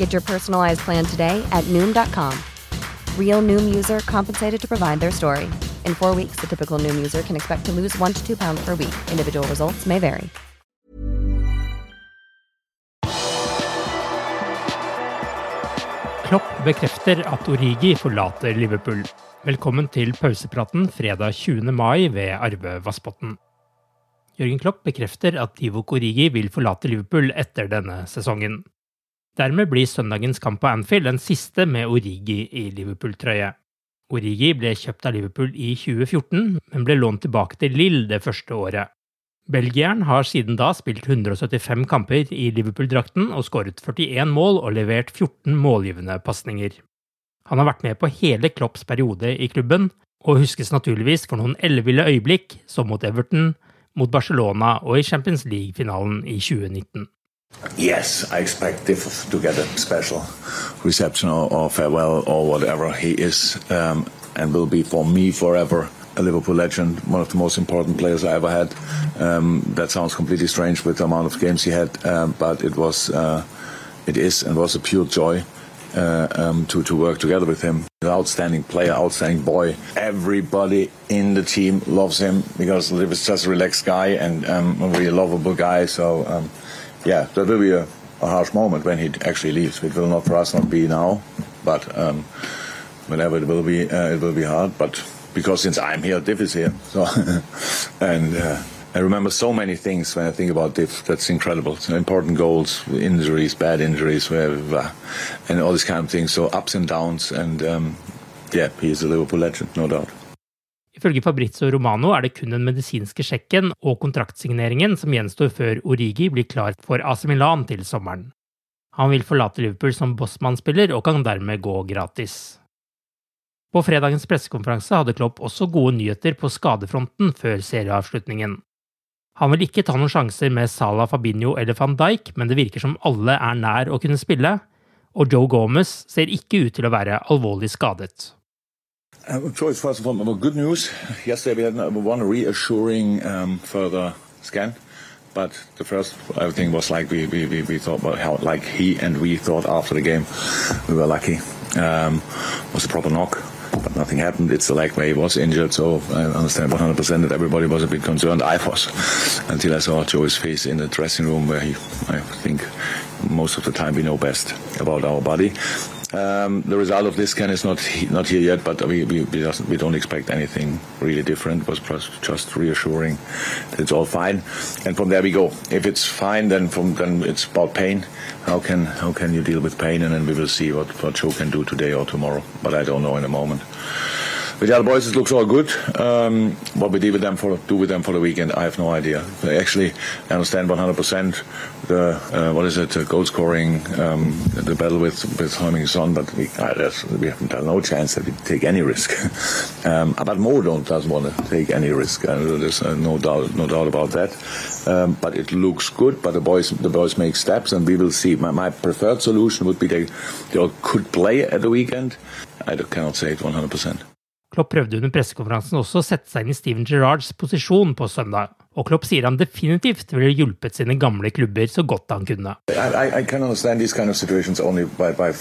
Get your personalized plan today at Noom.com. Real Noom user compensated to provide their story. In four weeks, the typical Noom user can expect to lose one to two pounds per week. Individual results may vary. Klopp bekrefter at Origi forlater Liverpool. Velkommen til pausepraten fredag 20. mai ved Arve Vassbotn. Jørgen Klopp bekrefter at Divok Origi vil forlate Liverpool etter denne sesongen. Dermed blir søndagens kamp på Anfield den siste med Origi i Liverpool-trøye. Origi ble kjøpt av Liverpool i 2014, men ble lånt tilbake til Lill det første året. Belgieren har siden da spilt 175 kamper i Liverpool-drakten og skåret 41 mål og levert 14 målgivende pasninger. Han har vært med på hele Klopps periode i klubben, og huskes naturligvis for noen elleville øyeblikk, som mot Everton, mot Barcelona og i Champions League-finalen i 2019. Yes, I expect Div to get a special reception or, or farewell or whatever he is, um, and will be for me forever a Liverpool legend, one of the most important players I ever had. Um, that sounds completely strange with the amount of games he had, um, but it was, uh, it is, and was a pure joy. Uh, um, to to work together with him, an outstanding player, outstanding boy. Everybody in the team loves him because Liv is just a relaxed guy and um, a really lovable guy. So um, yeah, that will be a, a, harsh moment when he actually leaves. It will not for us not be now, but um, whenever it will be, uh, it will be hard. But because since I'm here, Div is here, so and uh, I remember so many things when I think about Div. That's incredible. So important goals, injuries, bad injuries, whatever, and all these kind of things. So ups and downs, and um, yeah, he is a Liverpool legend, no doubt. Ifølge Fabrizio Romano er det kun den medisinske sjekken og kontraktsigneringen som gjenstår før Origi blir klar for AC Milan til sommeren. Han vil forlate Liverpool som bossmannsspiller og kan dermed gå gratis. På fredagens pressekonferanse hadde Klopp også gode nyheter på skadefronten før serieavslutningen. Han vil ikke ta noen sjanser med Salah, Fabinho eller van Dijk, men det virker som alle er nær å kunne spille, og Joe Gomez ser ikke ut til å være alvorlig skadet. Uh, first of all, good news. Yesterday we had one reassuring um, further scan, but the first everything was like we, we, we, we thought, well, how, like he and we thought after the game. We were lucky. Um, was a proper knock but nothing happened. It's the leg where he was injured, so I understand 100% that everybody was a bit concerned. I was until I saw Joey's face in the dressing room, where he, I think, most of the time we know best about our body. Um, the result of this scan is not not here yet, but we we, we, we don't expect anything really different. It was just reassuring that it's all fine, and from there we go. If it's fine, then from then it's about pain. How can how can you deal with pain, and then we will see what what Joe can do today or tomorrow. But I don't know in a moment. With the other boys, it looks all good. Um, what we do with them for do with them for the weekend, I have no idea. Actually, I understand 100% the uh, what is it, uh, goal scoring, um, the battle with with Heung Son, but we uh, we have no chance that we take any risk. um, but Mo don't doesn't want to take any risk. Uh, there's uh, no doubt no doubt about that. Um, but it looks good. But the boys the boys make steps, and we will see. My, my preferred solution would be they they could play at the weekend. I cannot say it 100 Klopp prøvde under pressekonferansen også å sette seg inn i Steven Gerrards posisjon på søndag. og Klopp sier han definitivt ville hjulpet sine gamle klubber så godt han kunne. I, I I kind of by, by.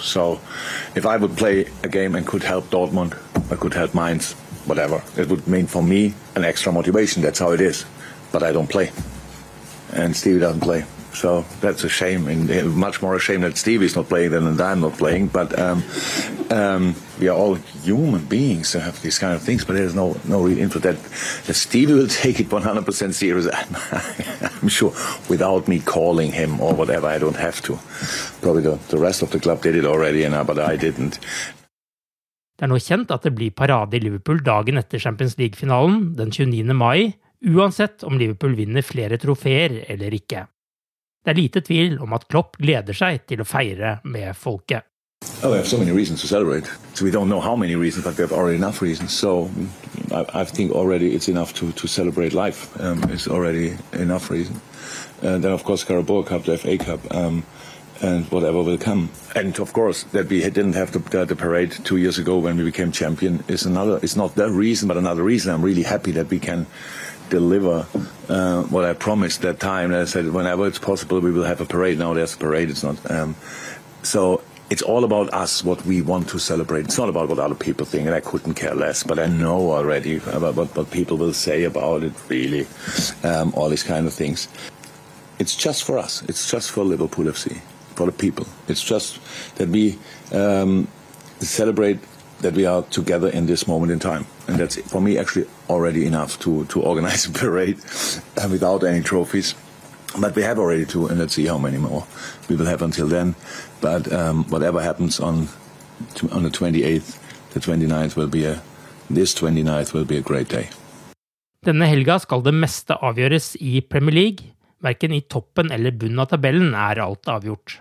So if I would play a game and could help Dortmund, I could help Mainz, whatever, it would mean for me an extra motivation. That's how it is. But I don't play. And Stevie doesn't play. So that's a shame, and much more a shame that Stevie's not playing than that I'm not playing. But um, um, we are all human beings to have these kind of things, but there's no no real into that. Stevie will take it 100% serious. I'm sure without me calling him or whatever. I don't have to. Probably the, the rest of the club did it already, and but I didn't. Det er nå kjent at det blir parade i Liverpool dagen etter Champions League-finalen den 29. mai, uansett om Liverpool vinner flere trofeer eller ikke. Det er lite tvil om at Klopp gleder seg til å feire med folket. Oh, we have so many reasons to celebrate. So we don't know how many reasons, but we have already enough reasons. So I, I think already it's enough to, to celebrate life. Um, it's already enough reason. And then, of course, Carabao Cup, the FA Cup, um, and whatever will come. And of course, that we didn't have the, the, the, parade two years ago when we became champion is another. It's not the reason, but another reason. I'm really happy that we can deliver uh, what I promised that time. I said, whenever it's possible, we will have a parade. Now there's a parade. It's not. Um, so it's all about us, what we want to celebrate. It's not about what other people think, and I couldn't care less. But I know already about what, what people will say about it, really, um, all these kind of things. It's just for us. It's just for Liverpool FC, for the people. It's just that we um, celebrate that we are together in this moment in time. And that's, for me, actually already enough to, to organize a parade uh, without any trophies. But we have already two, and let's see how many more we will have until then. But um, whatever happens on on the 28th, the 29th will be a this 29th will be a great day. Denne helga skal det meste avgjøres i Premier League. Verken i toppen eller bunnen av tabellen er alt avgjort.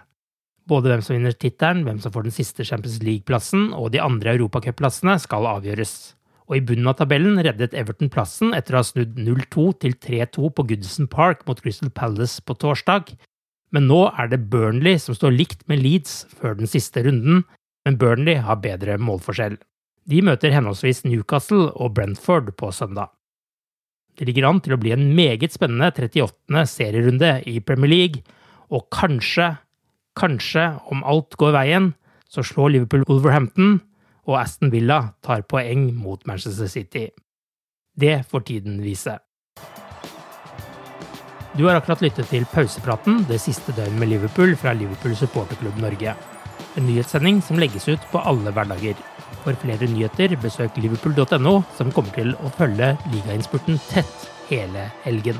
Både hvem som vinner tittelen, hvem som får den siste Champions League-plassen og de andre europacupplassene skal avgjøres. Og i bunnen av tabellen reddet Everton plassen etter å ha snudd 0-2 til 3-2 på Goodison Park mot Crystal Palace på torsdag. Men nå er det Burnley som står likt med Leeds før den siste runden, men Burnley har bedre målforskjell. De møter henholdsvis Newcastle og Brentford på søndag. Det ligger an til å bli en meget spennende 38. serierunde i Premier League, og kanskje Kanskje, om alt går veien, så slår Liverpool Wolverhampton, og Aston Villa tar poeng mot Manchester City. Det får tiden vise. Du har akkurat lyttet til pausepraten det siste døgnet med Liverpool fra Liverpool supporterklubb Norge. En nyhetssending som legges ut på alle hverdager. For flere nyheter, besøk liverpool.no, som kommer til å følge ligainnspurten tett hele helgen.